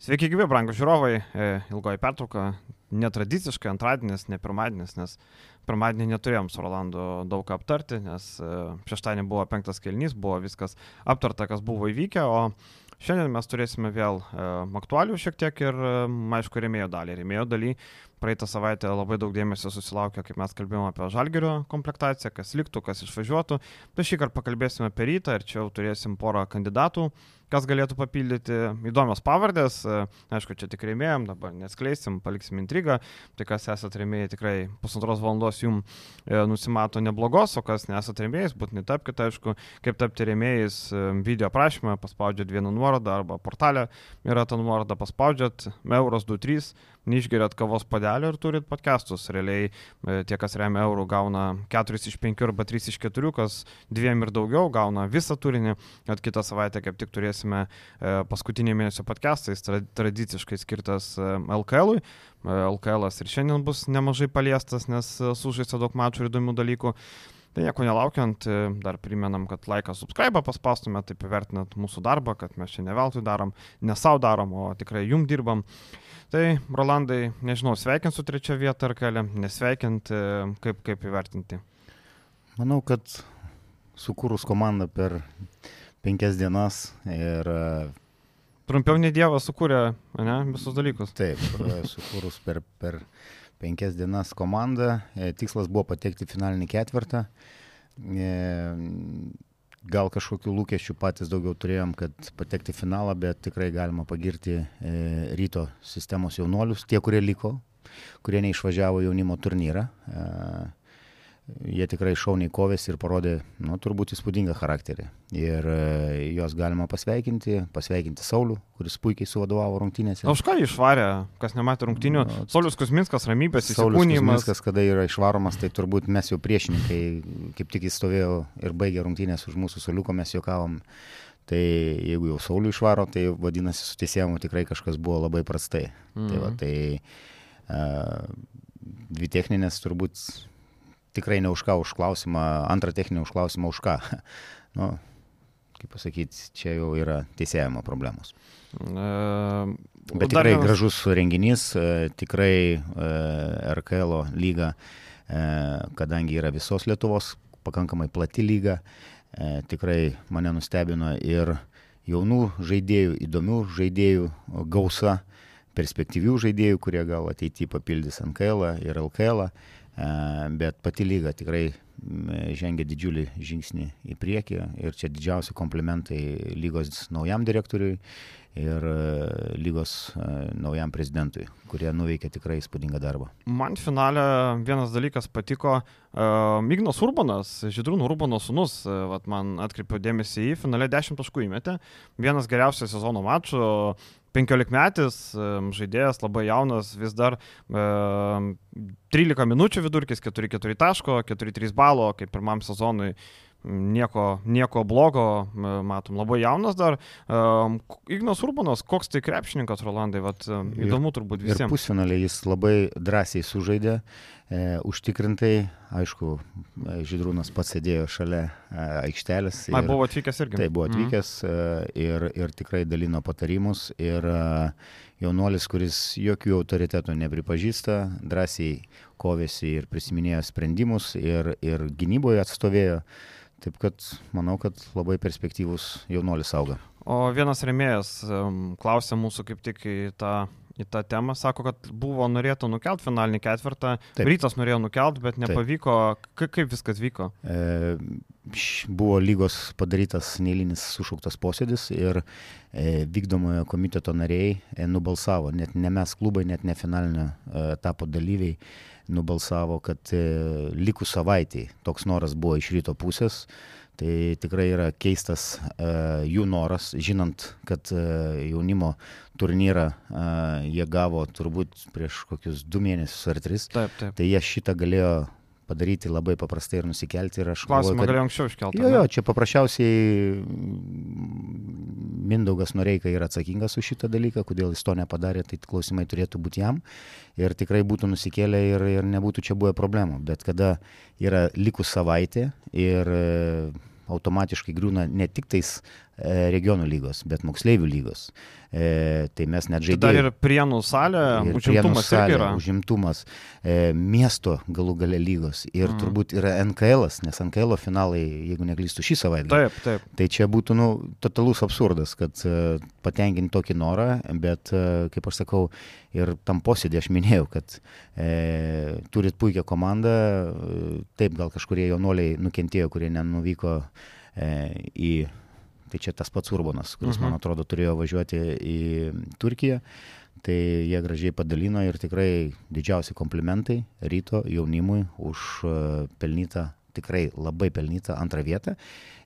Sveiki, gyvi, brangų žiūrovai. E, ilgoji pertrauka, netradiciškai antradienis, ne pirmadienis, nes pirmadienį neturėjom su Rolandu daug ką aptarti, nes e, šeštadienį buvo penktas kelnys, buvo viskas aptarta, kas buvo įvykę, o šiandien mes turėsime vėl e, aktualių šiek tiek ir, aišku, remėjo dalį. Remėjo dalį praeitą savaitę labai daug dėmesio susilaukė, kaip mes kalbėjome apie žalgerio komplektaciją, kas liktų, kas išvažiuotų. Tai šį kartą pakalbėsime apie rytą ir čia jau turėsim porą kandidatų kas galėtų papildyti įdomios pavardės. E, aišku, čia tik rėmėjom, dabar neskleisim, paliksim intrigą. Tai kas esate rėmėjai, tikrai pusantros valandos jums e, nusimato neblogos, o kas nesate rėmėjais, būtinai tapkite, aišku, kaip tapti rėmėjais e, video prašymą, paspaudžiat vieną nuorodą arba portalę yra ta nuoroda, paspaudžiat euros 23 neišgeriat kavos padelio ir turit podcastus. Realiai e, tie, kas remia eurų, gauna 4 iš 5 arba 3 iš 4, kas 2 ir daugiau gauna visą turinį. At kitą savaitę kaip tik turėsime e, paskutinį mėnesio podcastą, jis tradiciškai skirtas LKL. -ui. LKL ir šiandien bus nemažai paliestas, nes e, sužaista daug mačų ir įdomių dalykų. Tai nieko nelaukiant, dar primenam, kad laiką subscribe paspaustumėt, taip įvertinat mūsų darbą, kad mes čia ne veltui darom, ne savo darom, o tikrai jum dirbam. Tai, Rolandai, nežinau, sveikint su trečia vieta ar kelią, nesveikint, e, kaip, kaip įvertinti? Manau, kad sukūrus komandą per penkias dienas ir... E, Trumpiau nei Dievas sukūrė ne, visus dalykus. Taip, e, sukūrus per, per penkias dienas komandą, tikslas buvo patekti finalinį ketvirtą gal kažkokių lūkesčių patys daugiau turėjom, kad patekti finalą, bet tikrai galima pagirti e, ryto sistemos jaunuolius, tie, kurie liko, kurie neišvažiavo jaunimo turnyrą. E, jie tikrai šauniai kovėsi ir parodė, nu, turbūt įspūdingą charakterį. Ir e, juos galima pasveikinti, pasveikinti Saulų, kuris puikiai suvadovavo rungtynėse. O už ką išvarė, kas nematė rungtynių? No, Saulis Kusminskas, ramybės įsikūnymas. Kusminskas, kada yra išvaromas, tai turbūt mes jau priešininkai, kaip tik jis stovėjo ir baigė rungtynės už mūsų soliuko, mes juokavom. Tai jeigu jau Saulių išvaro, tai vadinasi, su teisėjimu tikrai kažkas buvo labai prastai. Mm. Tai, va, mhm. tai uh, dvi techninės turbūt tikrai ne už ką už klausimą, antrą techninį už klausimą už ką. nu, kaip pasakyti, čia jau yra teisėjimo problemos. Uh, Bet tikrai vienas... gražus renginys, e, tikrai uh, RKL lyga, uh, kadangi yra visos Lietuvos pakankamai plati lyga, tikrai mane nustebino ir jaunų žaidėjų, įdomių žaidėjų gausa, perspektyvių žaidėjų, kurie gal ateityje papildys NKL ir LKL. -ą. Bet pati lyga tikrai žengia didžiulį žingsnį į priekį ir čia didžiausi komplimentai lygos naujam direktoriui ir lygos naujam prezidentui, kurie nuveikė tikrai įspūdingą darbą. Man finale vienas dalykas patiko, uh, Ignas Urbanas, Židrūnų Urbano sunus, vat, man atkreipiau dėmesį į finale 10 taškų įmetė, vienas geriausias sezono mačų, 15 metis, žaidėjas labai jaunas, vis dar e, 13 minučių vidurkis, 4-4 taško, 4-3 balo, kaip pirmam sezonui nieko, nieko blogo, matom, labai jaunas dar. Ignas Urbanas, koks tai krepšininkas, Rolandai, vat, įdomu turbūt visiems. Ir pusfinaliai jis labai drąsiai sužaidė, e, užtikrintai, aišku, e, Židrūnas pats sėdėjo šalia e, aikštelės. Ir, Na, buvo atvykęs irgi. Tai buvo mhm. atvykęs mm. ir, ir tikrai dalino patarimus. Ir jaunuolis, kuris jokių autoritetų nepripažįsta, drąsiai kovėsi ir prisiminėjo sprendimus ir, ir gynyboje atstovėjo. Taip kad manau, kad labai perspektyvus jaunuolis auga. O vienas remėjas klausė mūsų kaip tik į tą, į tą temą, sako, kad buvo norėta nukelt finalinį ketvirtą, Taip. rytas norėjo nukelt, bet nepavyko. Ka kaip viskas vyko? E, buvo lygos padarytas neįlinis sušauktas posėdis ir e, vykdomojo komiteto nariai e, nubalsavo, net ne mes klubai, net ne finalinio e, etapo dalyviai nubalsavo, kad e, likus savaitėjai toks noras buvo iš ryto pusės. Tai tikrai yra keistas uh, jų noras, žinant, kad uh, jaunimo turnyrą uh, jie gavo turbūt prieš kokius du mėnesius ar tris. Taip, taip. Tai jie šitą galėjo padaryti labai paprastai ir nusikelti. Ir Klausimą galėjau anksčiau iškelti. Jo, jo, čia paprasčiausiai Mindaugas Noreika yra atsakingas už šitą dalyką, kodėl jis to nepadarė, tai klausimai turėtų būti jam ir tikrai būtų nusikėlę ir, ir nebūtų čia buvę problemų. Bet kada yra likus savaitė ir e, automatiškai griūna ne tik tais regionų lygos, bet moksleivių lygos. E, tai mes net žaidėme. Dar ir prienų salė, ir užimtumas salė, yra. Užimtumas, e, miesto galų gale lygos ir mm. turbūt yra NKL, nes NKL finalai, jeigu neklystu, šį savaitę. Taip, taip. Tai čia būtų, nu, totalus absurdas, kad e, patenkinti tokį norą, bet, e, kaip aš sakau, ir tam posėdį aš minėjau, kad e, turit puikią komandą, e, taip gal kažkurie jaunuoliai nukentėjo, kurie nenuvyko e, į Tai čia tas pats Urbanas, kuris, uh -huh. man mhm. atrodo, turėjo važiuoti į Turkiją. Tai jie gražiai padalino ir tikrai didžiausi komplimentai ryto jaunimui už e, pelnytą, tikrai labai pelnytą antrą vietą.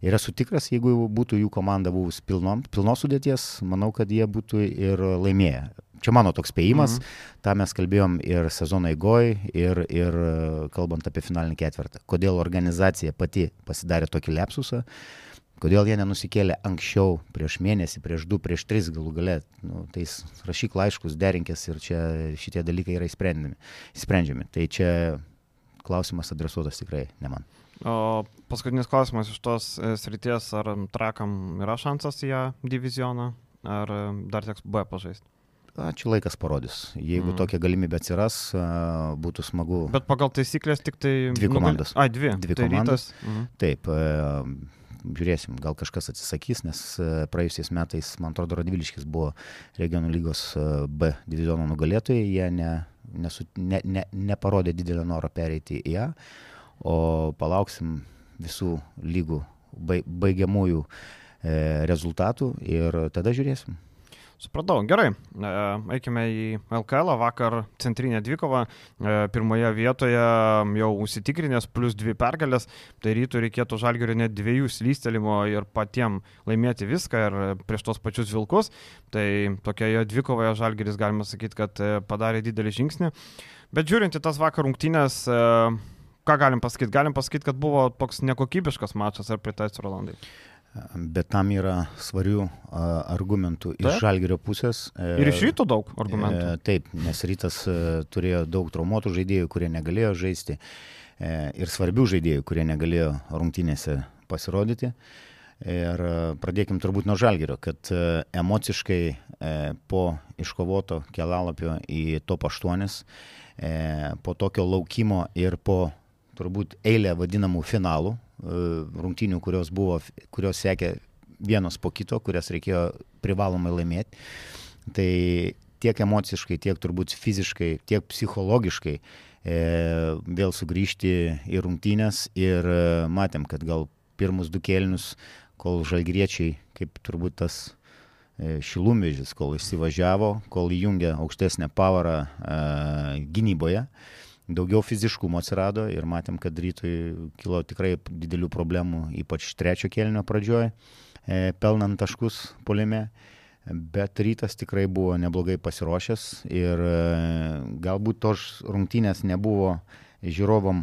Ir esu tikras, jeigu būtų jų komanda buvus pilnom, pilnos sudėties, manau, kad jie būtų ir laimėję. Čia mano toks spėjimas, mhm. tą mes kalbėjom ir sezono eigoj, ir, ir e, kalbant apie finalinį ketvirtą. Kodėl organizacija pati pasidarė tokį lepsusą, Kodėl jie nenusikėlė anksčiau, prieš mėnesį, prieš du, prieš tris galų galę. Nu, tai rašyk laiškus, derinkės ir čia šitie dalykai yra įsprendžiami. Tai čia klausimas adresuotas tikrai ne man. O paskutinis klausimas iš tos e, srities, ar trakam yra šansas į ją divizioną, ar e, dar teks B pažaisti? Ačiū laikas parodys. Jeigu mm. tokia galimybė atsiras, būtų smagu. Bet pagal taisyklės tik tai... Dvi komandos. Nugali... A, dvi. Dvi tai komandos. Mm. Taip žiūrėsim, gal kažkas atsisakys, nes e, praėjusiais metais, man atrodo, Radviliškis buvo regionų lygos e, B diviziono nugalėtojai, jie ne, nesu, ne, ne, neparodė didelio noro pereiti į A, o palauksim visų lygų baigiamųjų e, rezultatų ir tada žiūrėsim. Supratau, gerai. E, eikime į LKL. Vakar centrinė dvikova. E, pirmoje vietoje jau užsitikrinęs plus dvi pergalės. Tai rytų reikėtų žalgerio net dviejų slystelimo ir patiem laimėti viską ir prieš tos pačius vilkus. Tai tokioje dvikovoje žalgeris galima sakyti, kad e, padarė didelį žingsnį. Bet žiūrint į tas vakar rungtynės, ką galim pasakyti? Galim pasakyti, kad buvo toks nekokybiškas mačas ar pritaisi Rolandai? Bet tam yra svarių argumentų iš žalgerio pusės. E, ir iš ryto daug argumentų. E, taip, nes rytas e, turėjo daug traumuotų žaidėjų, kurie negalėjo žaisti. Ir svarbių žaidėjų, kurie negalėjo rungtynėse pasirodyti. Ir pradėkim turbūt nuo žalgerio, kad emociškai po iškovoto kelalapio į top 8, po tokio laukimo ir po turbūt eilę vadinamų finalų, rungtynių, kurios buvo, kurios sekė vienos po kito, kurias reikėjo privalomai laimėti. Tai tiek emociškai, tiek turbūt fiziškai, tiek psichologiškai e, vėl sugrįžti į rungtynės ir e, matėm, kad gal pirmus du kėlinius, kol žalgriečiai, kaip turbūt tas e, šilumvežis, kol įsivažiavo, kol įjungė aukštesnę pavarą e, gynyboje, e, daugiau fiziškumo atsirado ir matėm, kad rytui kilo tikrai didelių problemų, ypač trečio kėlinio pradžioje, pelnant taškus polime. Bet rytas tikrai buvo neblogai pasiruošęs ir e, galbūt tos rungtynės nebuvo žiūrovam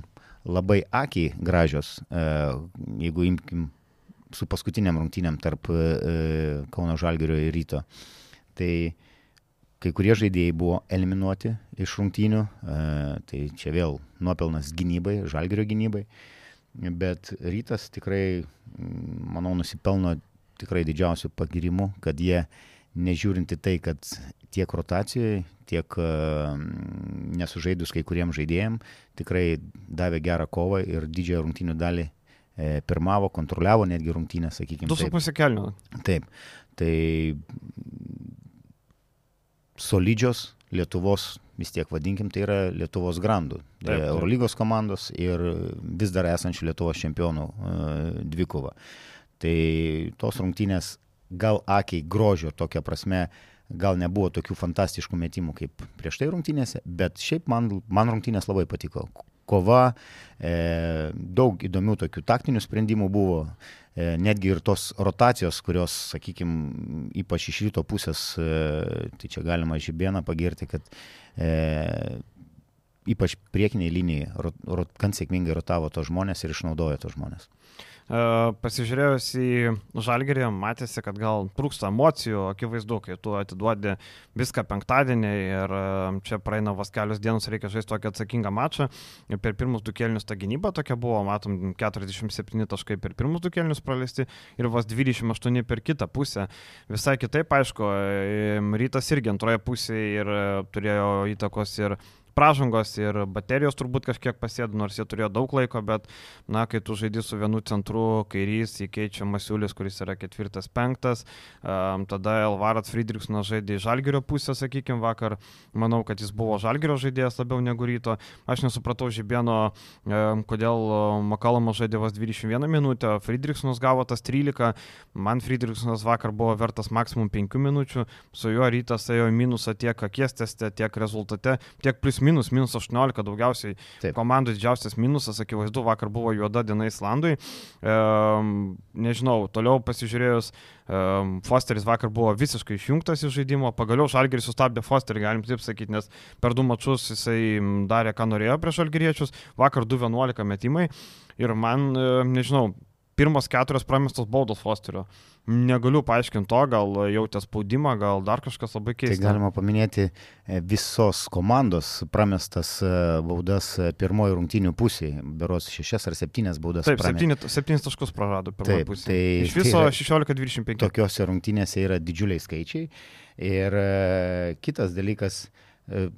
labai akiai gražios, e, jeigu imkim su paskutiniam rungtynėm tarp e, Kauno Žalgerio ir ryto. Tai kai kurie žaidėjai buvo eliminuoti iš rungtynių, e, tai čia vėl nuopelnas gynybai, žalgerio gynybai, bet rytas tikrai, manau, nusipelno tikrai didžiausių pagirimų, kad jie, nežiūrinti tai, kad tiek rotacijoje, tiek e, nesužaidus kai kuriem žaidėjim, tikrai davė gerą kovą ir didžiąją rungtynių dalį e, pirmavo, kontroliavo netgi rungtynę, sakykime. Du su pusė kelnių. Taip. Tai solidžios Lietuvos, vis tiek vadinkim, tai yra Lietuvos grandų, taip. Eurolygos komandos ir vis dar esančių Lietuvos čempionų uh, dvikova. Tai tos rungtynės gal akiai grožio tokia prasme, gal nebuvo tokių fantastiškų metimų kaip prieš tai rungtynėse, bet šiaip man, man rungtynės labai patiko. Kova, e, daug įdomių tokių taktinių sprendimų buvo. E, netgi ir tos rotacijos, kurios, sakykime, ypač iš ryto pusės, e, tai čia galima žibieną pagirti, kad e, ypač priekiniai linijai, rot, rot, gan sėkmingai rotavo tos žmonės ir išnaudojo tos žmonės. E, pasižiūrėjus į žalgerį, matėsi, kad gal trūksta emocijų, akivaizdu, kai tu atiduodi viską penktadienį ir e, čia praeina vos kelios dienos, reikia žaisti tokį atsakingą mačą. Ir per pirmus du kelnius ta gynyba tokia buvo, matom, 47 taškai per pirmus du kelnius praleisti ir vos 28 per kitą pusę. Visai kitaip, aišku, e, rytas irgi antroje pusėje ir turėjo įtakos ir pražangos ir baterijos turbūt kažkiek pasėdo, nors jie turėjo daug laiko, bet, na, kai tu žaidži su vienu centru, kairys įkeičia Masiulis, kuris yra ketvirtas, penktas, um, tada Elvaras Friedrichsonas žaidė į Žalgirio pusę, sakykime, vakar, manau, kad jis buvo Žalgirio žaidėjas labiau negu ryto. Aš nesupratau Žibėno, um, kodėl Makalomo žaidė vos 21 minutę, Friedrichsonas gavo tas 13, man Friedrichsonas vakar buvo vertas maksimum 5 minučių, su juo rytas ėjo minusą tiek akies teste, tiek rezultate, tiek plus minus, minus 18 daugiausiai. Taip. Komandų didžiausias minusas, akivaizdu, vakar buvo juoda diena Islandui. E, nežinau, toliau pasižiūrėjus, e, Fosteris vakar buvo visiškai išjungtas iš žaidimo, pagaliau Žalgeris sustabdė Fosterį, galim taip sakyti, nes per du mačius jisai darė, ką norėjo prieš Žalgeriečius, vakar 2-11 metimai ir man, e, nežinau, pirmas keturios pramestos baudos Fosterio negaliu paaiškinti to, gal jautė spaudimą, gal dar kažkas labai keista. Tai galima paminėti e, visos komandos pramestas e, baudas e, pirmojo rungtinių pusėje, beros šešias ar septynias baudas. Taip, septynis, septynis taškus prarado pirmojo pusėje. Tai, Iš viso tai 16-25. Tokiose rungtynėse yra didžiuliai skaičiai. Ir kitas dalykas, E,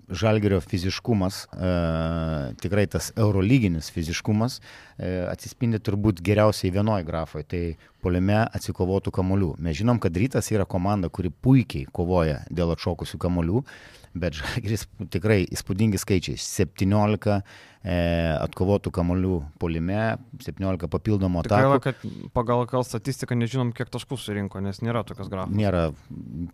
žalgerio fiziškumas, e, tikrai tas eurolyginis fiziškumas e, atsispindi turbūt geriausiai vienoje grafoje, tai poliame atsikovotų kamolių. Mes žinom, kad rytas yra komanda, kuri puikiai kovoja dėl atšokusių kamolių, bet žalgeris tikrai įspūdingi skaičiai. 17 e, atkovotų kamolių polime, 17 papildomų atakų. Gaila, kad pagal gal statistiką nežinom, kiek taškų surinko, nes nėra tokios grafos. Nėra.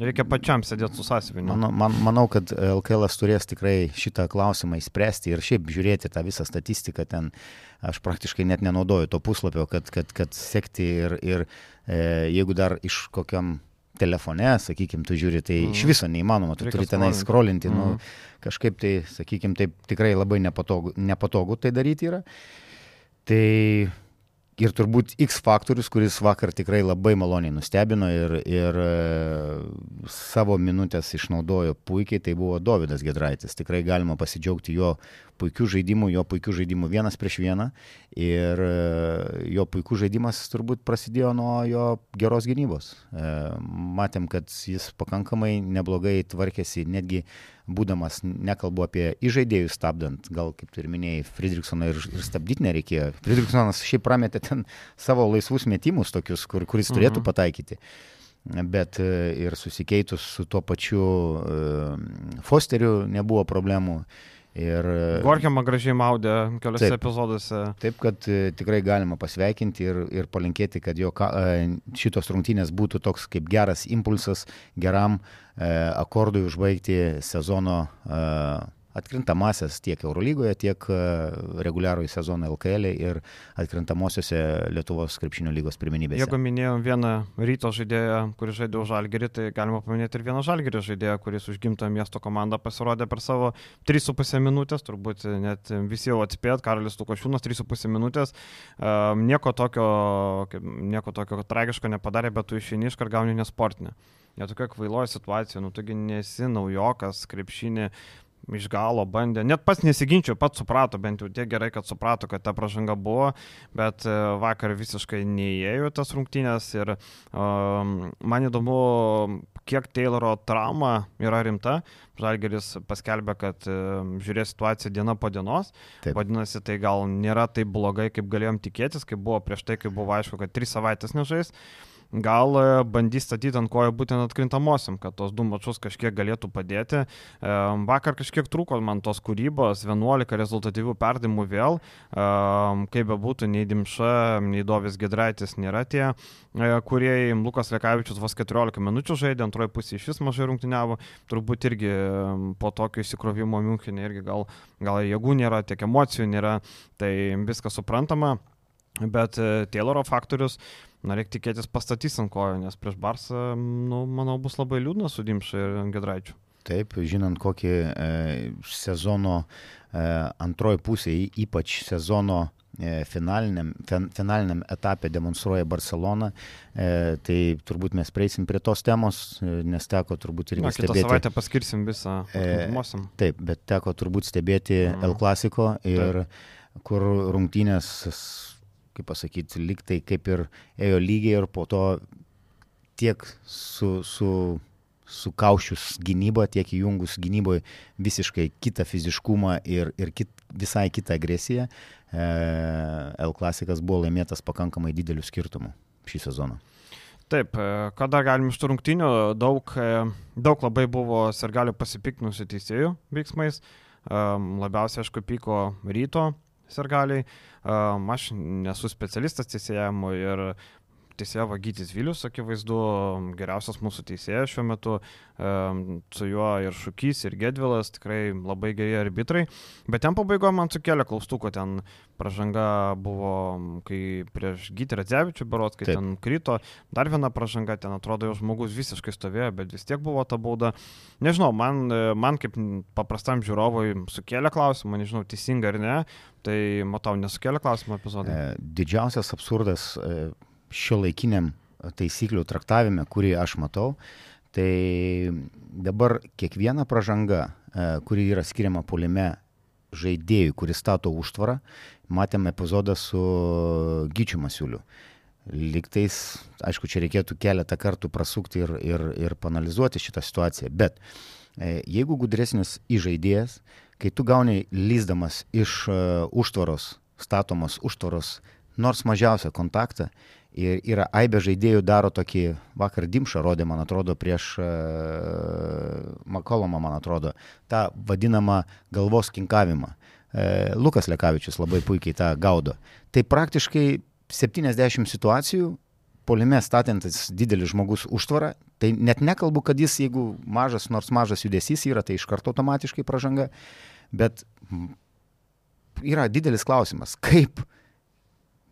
Reikia pačiam sėdėti su sąsiuviniu. Man, man, manau, kad LKL turės tikrai šitą klausimą įspręsti ir šiaip žiūrėti tą visą statistiką ten. Aš praktiškai net nenaudoju to puslapio, kad, kad, kad sekti ir, ir e, jeigu dar iš kokiam telefone, sakykim, tu žiūri, tai mm. iš viso neįmanoma, tu Reikia turi tenai skrolinti, nu, mm. kažkaip tai, sakykim, taip tikrai labai nepatogu, nepatogu tai daryti yra. Tai ir turbūt X faktorius, kuris vakar tikrai labai maloniai nustebino ir, ir e, savo minutės išnaudojo puikiai, tai buvo Davidas Gedraitis. Tikrai galima pasidžiaugti jo puikių žaidimų, jo puikių žaidimų vienas prieš vieną. Ir e, jo puikų žaidimas turbūt prasidėjo nuo jo geros gynybos. E, matėm, kad jis pakankamai neblogai tvarkėsi, netgi būdamas, nekalbu apie įžaidėjus stabdant, gal kaip tu ir minėjai, Friedrichsoną ir, ir stabdyti nereikėjo. Friedrichsonas šiaip prametė ten savo laisvus metimus tokius, kur, kuris turėtų mhm. pataikyti. Bet e, ir susikeitus su tuo pačiu Fosteriu nebuvo problemų. Ir, e, Gorkiamą gražiai maudė keliose taip, epizoduose. Taip, kad e, tikrai galima pasveikinti ir, ir palinkėti, kad jo e, šitos rungtynės būtų toks kaip geras impulsas geram akordui užbaigti sezono atkrintamasias tiek Eurolygoje, tiek e, reguliarųjį sezoną LKL ir atkrintamosiose Lietuvos krepšinio lygos pirmenybėse. Jeigu minėjom vieną ryto žaidėją, kuris žaidė už Žalgerį, tai galima paminėti ir vieną Žalgerį žaidėją, kuris už gimtą miesto komandą pasirodė per savo 3,5 minutės, turbūt net visi jau atspėt, Karolis Lukošiūnas 3,5 minutės, um, nieko, tokio, nieko tokio tragiško nepadarė, bet tu išeini iš kart gauni nesportinę. Netokia kvailoja situacija, nu taigi nesi naujokas, krepšinė, iš galo bandė, net pats nesiginčiau, pats suprato, bent jau tiek gerai, kad suprato, kad ta pažanga buvo, bet e, vakar visiškai neįėjo tas rungtynės ir um, man įdomu, kiek Tayloro trauma yra rimta. Žalgeris paskelbė, kad um, žiūrės situaciją diena po dienos. Taip. Vadinasi, tai gal nėra taip blogai, kaip galėjom tikėtis, kaip buvo prieš tai, kai buvo aišku, kad tris savaitės nežais gal e, bandys statyti ant kojo būtent atkrintamosiam, kad tos du mačius kažkiek galėtų padėti. E, vakar kažkiek trūko man tos kūrybos, 11 rezultatyvių perdimų vėl, e, kaip be būtų, nei Dimša, nei Dovis Gedraitis nėra tie, kurie Lukas Lekavičius vos 14 minučių žaidė, antroji pusė iš vis mažai rungtyniavo, turbūt irgi po tokio įsikrovimo Münchenė irgi gal, gal jėgų nėra, tiek emocijų nėra, tai viskas suprantama. Bet Tayloro faktorius na, reikia tikėtis pastatys ant kojo, nes prieš Barsą, nu, manau, bus labai liūdna su Dimša ir Gedraičiu. Taip, žinant, kokį e, sezono e, antroji pusė, ypač sezono e, finaliniam, fin, finaliniam etapė demonstruoja Barcelona, e, tai turbūt mes prieisim prie tos temos, e, nes teko turbūt irgi stebėti. Kitą savaitę paskirsim visą. E, taip, bet teko turbūt stebėti mm. El Clasico ir taip. kur rungtynės, kaip pasakyti, liktai kaip ir ėjo lygiai ir po to tiek su, su sukaušius gynybą, tiek įjungus gynyboje visiškai kitą fiziškumą ir, ir kit, visai kitą agresiją, e, L klasikas buvo laimėtas pakankamai dideliu skirtumu šį sezoną. Taip, e, ką dar galim iš tų rungtynių, daug, e, daug labai buvo sergalių pasipiktinusių teisėjų veiksmais, e, labiausiai, aišku, pyko ryto sergaliai, aš nesu specialistas teisėjimo ir teisėjo Vagytis Vilius, akivaizdu, geriausias mūsų teisėjas šiuo metu, su juo ir Šukys, ir Gedvilas, tikrai labai geri arbitrai, bet ten pabaigoje man sukėlė klaustukų, ten pažanga buvo, kai prieš Gytį Radzevičių berots, kai Taip. ten krito, dar viena pažanga, ten atrodo, jau žmogus visiškai stovėjo, bet vis tiek buvo ta bauda. Nežinau, man, man kaip paprastam žiūrovui sukėlė klausimą, nežinau, teisinga ar ne, tai matau, nesukėlė klausimą epizodai. E, didžiausias absurdas e, šio laikiniam taisyklių traktavime, kurį aš matau, tai dabar kiekviena pažanga, e, kuri yra skiriama polime žaidėjui, kuris stato užtvarą, matėme epizodą su Gyčiu Masiuliu. Liktais, aišku, čia reikėtų keletą kartų prasukti ir, ir, ir panalizuoti šitą situaciją, bet e, jeigu gudresnis įžaidėjas, kai tu gauni lyzdamas iš uh, užtvaros, statomos užtvaros, nors mažiausią kontaktą, Ir yra aibė žaidėjų daro tokį, vakar Dimšą rodė, man atrodo, prieš uh, Makolomą, man atrodo, tą vadinamą galvos kinkavimą. Uh, Lukas Lekavičius labai puikiai tą gaudo. Tai praktiškai 70 situacijų, polime statantis didelis žmogus užtvara, tai net nekalbu, kad jis, jeigu mažas, nors mažas judesys yra, tai iš karto automatiškai pažanga, bet yra didelis klausimas, kaip uh,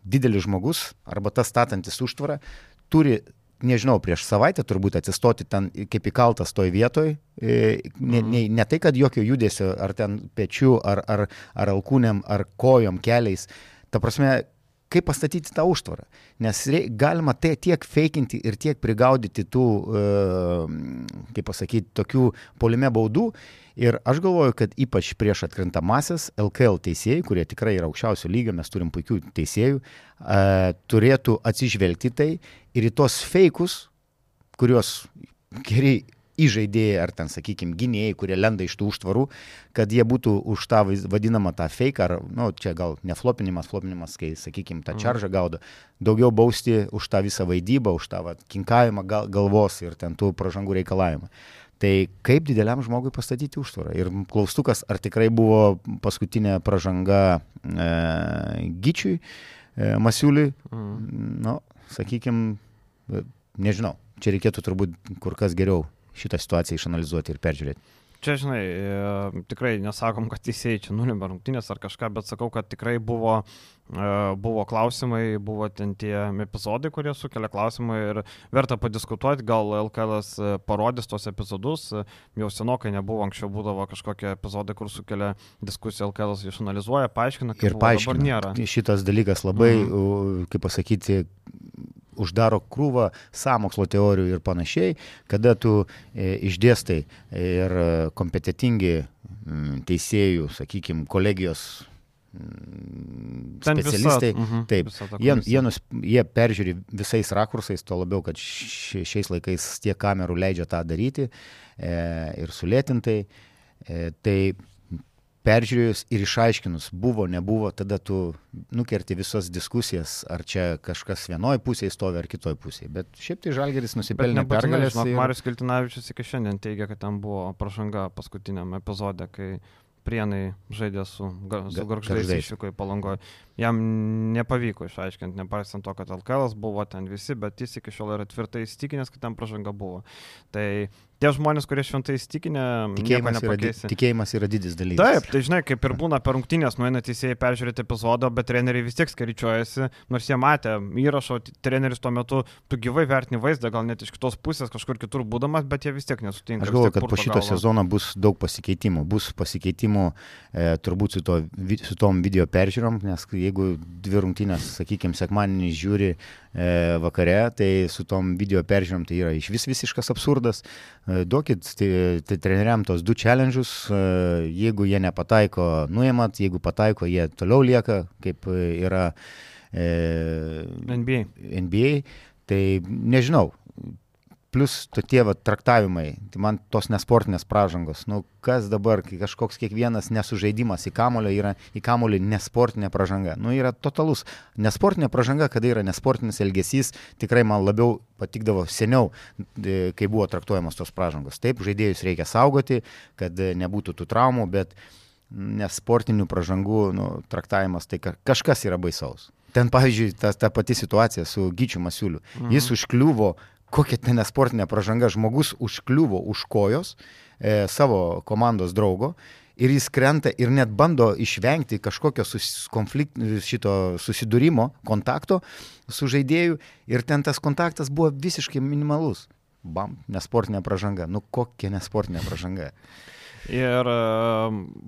didelis žmogus arba tas statantis užtvarą turi nežinau, prieš savaitę turbūt atsistoti ten kaip įkaltas toj vietoj, e, ne, ne, ne tai, kad jokio judesio, ar ten pečių, ar, ar, ar alkūnėm, ar kojom, keliais. Ta prasme, kaip pastatyti tą užtvarą. Nes galima tai tiek feikinti ir tiek prigaudyti tų, e, kaip pasakyti, tokių polime baudų. Ir aš galvoju, kad ypač prieš atkrintamasis LKL teisėjai, kurie tikrai yra aukščiausio lygio, mes turim puikių teisėjų, e, turėtų atsižvelgti tai ir į tos feikus, kuriuos geri įžaidėjai ar ten, sakykime, gynėjai, kurie lenda iš tų užtvarų, kad jie būtų už tą vadinamą tą fake, ar, na, nu, čia gal ne flopinimas, flopinimas, kai, sakykime, tą čaržą gaudo, daugiau bausti už tą visą vaidybą, už tą va, kinkavimą gal, galvos ir ten tų pražangų reikalavimą. Tai kaip dideliam žmogui pastatyti užtvarą? Ir klaustukas, ar tikrai buvo paskutinė pražanga e, Gyčiui, e, Masiuliui, mm. nu, sakykime, nežinau, čia reikėtų turbūt kur kas geriau šitą situaciją išanalizuoti ir peržiūrėti. Čia, žinai, e, tikrai nesakom, kad teisėjai čia nulimė rungtynės ar kažką, bet sakau, kad tikrai buvo, e, buvo klausimai, buvo ten tie epizodai, kurie sukelia klausimai ir verta padiskutuoti, gal LKL e, parodys tos epizodus, jau senokai nebuvo, anksčiau būdavo kažkokie epizodai, kur sukelia diskusiją, LKL išanalizuoja, paaiškina, kaip ir paaiškina. Nėra. Šitas dalykas labai, mm. kaip pasakyti, uždaro krūvą samokslo teorijų ir panašiai, kada tu e, išdėstai ir kompetitingi m, teisėjų, sakykime, kolegijos specialistai. Visa, uh -huh, taip, jie, jie, nus, jie peržiūri visais rakursais, tuo labiau, kad šiais laikais tiek kamerų leidžia tą daryti e, ir sulėtintai. E, tai peržiūrėjus ir išaiškinus, buvo, nebuvo, tada tu nukerti visas diskusijas, ar čia kažkas vienoje pusėje stovi ar kitoje pusėje. Bet šiaip tai Žalgeris nusipelnė pergalės. Ir... Marius Kiltinavičius iki šiandien teigia, kad ten buvo pražanga paskutiniam epizode, kai Prienai žaidė su, su Garždais išvyko į Palangoje. Jam nepavyko išaiškinti, nepaisant to, kad LKL buvo ten visi, bet jis iki šiol yra tvirtai įsitikinęs, kad ten pažanga buvo. Tai tie žmonės, kurie šventai įstikinę, tikėjimas, yra, tikėjimas yra didis dalykas. Taip, tai žinai, kaip ir būna per rungtynės, nueina teisėjai peržiūrėti epizodą, bet treneriai vis tiek skaičiuojasi, nors jie matė įrašo, treneris tuo metu, tu gyvai vertini vaizdą, gal net iš kitos pusės kažkur kitur būdamas, bet jie vis tiek nesutinka. Aš galvoju, kad po šito sezono bus daug pasikeitimų. Bus pasikeitimų e, turbūt su, to, su tom video peržiūrom, nes jeigu dvi rungtynės, sakykime, sekmadienį žiūri E, vakare, tai su tom video peržiūrom tai yra iš vis visiškas absurdas. E, duokit tai, tai treneriam tos du challenge'us, e, jeigu jie nepataiko, nuimat, jeigu pataiko, jie toliau lieka, kaip yra e, NBA. NBA. Tai nežinau, plus tie va, traktavimai, tai man tos nesportinės pražangos, nu kas dabar, kai kažkoks kiekvienas nesužaidimas į kamulio yra į kamulį nesportinė pražanga, nu yra totalus nesportinė pražanga, kada yra nesportinis elgesys, tikrai man labiau patikdavo seniau, e, kai buvo traktuojamos tos pražangos. Taip, žaidėjus reikia saugoti, kad nebūtų tų traumų, bet nesportinių pražangų nu, traktavimas tai kažkas yra baisaus. Ten, pavyzdžiui, ta, ta pati situacija su Gyčiu Masiuliu. Mhm. Jis užkliuvo kokia ten nesportinė pražanga, žmogus užkliuvo už kojos e, savo komandos draugo ir jis krenta ir net bando išvengti kažkokio sus, konflikt, šito susidūrimo, kontakto su žaidėju ir ten tas kontaktas buvo visiškai minimalus. Bam, nesportinė pražanga. Nu kokia nesportinė pražanga. Ir e,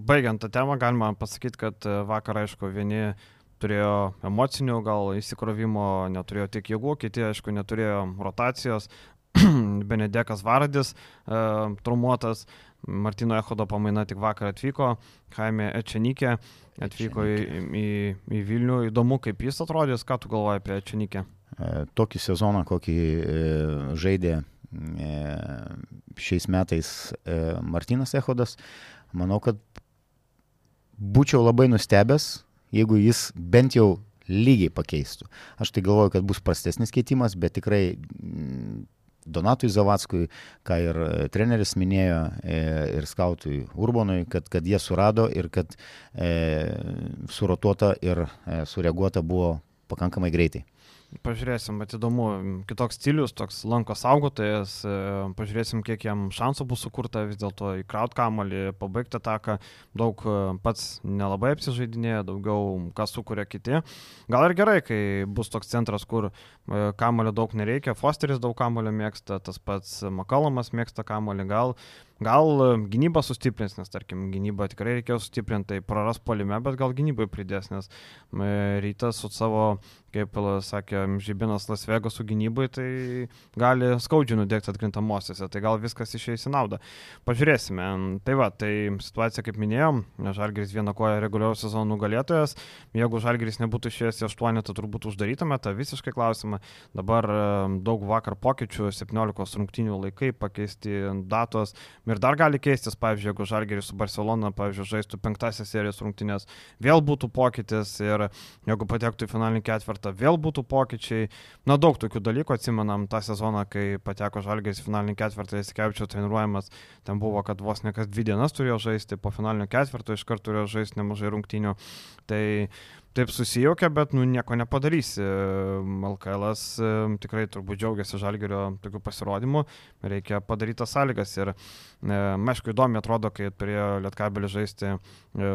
baigiant tą temą, galima pasakyti, kad e, vakar, aišku, vieni uh, turėjo emocinių gal įsikrovimo, neturėjo tiek jėgų, kiti, aišku, neturėjo rotacijos. Benedekas Vardis, e, traumuotas, Martino Echodo pamaina tik vakar atvyko, Jaime Ečenikė atvyko į, į, į Vilnių. Įdomu, kaip jis atrodys, ką tu galvoji apie Ečenikę? E, tokį sezoną, kokį e, žaidė e, šiais metais e, Martinas Echodas, manau, kad būčiau labai nustebęs, jeigu jis bent jau lygiai pakeistų. Aš tai galvoju, kad bus prastesnis keitimas, bet tikrai mm, Donatui Zavatskui, ką ir e, treneris minėjo, e, ir skautui Urbonui, kad, kad jie surado ir kad e, surotuota ir e, sureaguota buvo pakankamai greitai. Pažiūrėsim, bet įdomu, kitoks stilius, toks lanko saugotojas, e, pažiūrėsim, kiek jam šansų bus sukurta vis dėlto įkraut kamalį, pabaigti ataką, daug e, pats nelabai apsižaidinėja, daugiau kas sukuria kiti. Gal ir gerai, kai bus toks centras, kur e, kamalio daug nereikia, Fosteris daug kamalio mėgsta, tas pats Makalomas mėgsta kamalį, gal Gal gynybą sustiprins, nes tarkim gynybą tikrai reikėjo sustiprinti, tai praras polime, bet gal gynybai pridės, nes rytas su savo kaip sakė Žybinas Lasvegosų gynybai, tai gali skaudžiai nudėkti atkrintamosiose, tai gal viskas išeis į naudą. Pažiūrėsime. Tai va, tai situacija, kaip minėjom, Žalgiris vieną koją reguliarų sezono nugalėtojas, jeigu Žalgiris nebūtų išėjęs į aštuonetą, tai turbūt uždarytume tą visiškai klausimą. Dabar daug vakar pokyčių, 17 rungtinių laikai pakeisti datos ir dar gali keistis, pavyzdžiui, jeigu Žalgiris su Barcelona, pavyzdžiui, žaistų penktąsias serijos rungtinės, vėl būtų pokytis ir jeigu patektų į finalinį ketvirtą, vėl būtų pokyčiai. Na, daug tokių dalykų atsimenam tą sezoną, kai pateko Žalgės finalinį ketvirtą, Jasikevičio treniruojamas, ten buvo, kad vos ne kas dvi dienas turėjo žaisti, po finalinio ketvirto iš karto turėjo žaisti nemažai rungtynių. Tai taip susijaukia, bet nu, nieko nepadarysi. LKL e, tikrai turbūt džiaugiasi Žalgerio tokių pasirodymų, reikia padaryti sąlygas ir, e, aišku, įdomi atrodo, kai turėjo Lietkabelį žaisti e,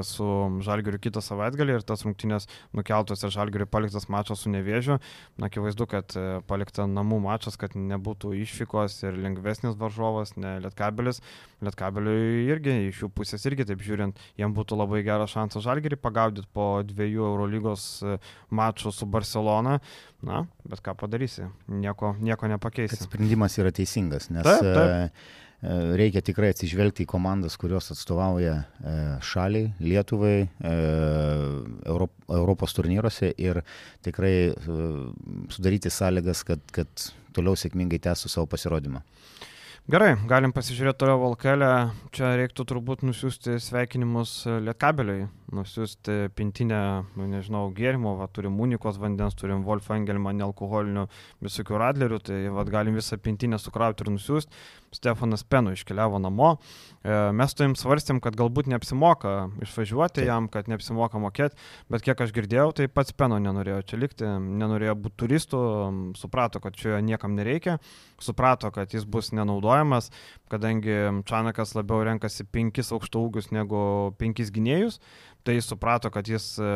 su Žalgeriu kitą savaitgalį ir tas rungtynės nukeltos ir Žalgeriu paliktas mačas su Nevėžiu. Na, akivaizdu, kad palikta namų mačas, kad nebūtų išvykos ir lengvesnis varžovas, ne Lietkabelis. Lietkabeliui irgi iš jų pusės irgi taip žiūrint, jiem būtų labai geras šansas Žalgerį pagaudyti po dviejų eurų Eurolygos e, mačų su Barcelona. Na, bet ką padarysi, nieko, nieko nepakeisi. Kad sprendimas yra teisingas, nes taip, taip. E, e, reikia tikrai atsižvelgti į komandas, kurios atstovauja šaliai, Lietuvai, Europos turnyruose ir tikrai sudaryti sąlygas, kad, kad toliau sėkmingai tęstų savo pasirodymą. Gerai, galim pasižiūrėti toliau Valkelę. Čia reiktų turbūt nusiųsti sveikinimus Lietkabeliui, nusiųsti pintinę, nu, nežinau, gėrimo, va, turim unikos vandens, turim Wolf Engelman, nealkoholinių visokių radlerių, tai va, galim visą pintinę sukrauti ir nusiųsti. Stefanas Penu iškeliavo namo. E, mes su jam svarstėm, kad galbūt neapsimoka išvažiuoti Taip. jam, kad neapsimoka mokėti, bet kiek aš girdėjau, tai pats Peno nenorėjo čia likti, nenorėjo būti turistų, suprato, kad čia niekam nereikia, suprato, kad jis bus nenaudojamas, kadangi Čanakas labiau renkasi penkis aukšto ūgius negu penkis gynėjus, tai suprato, kad jis e,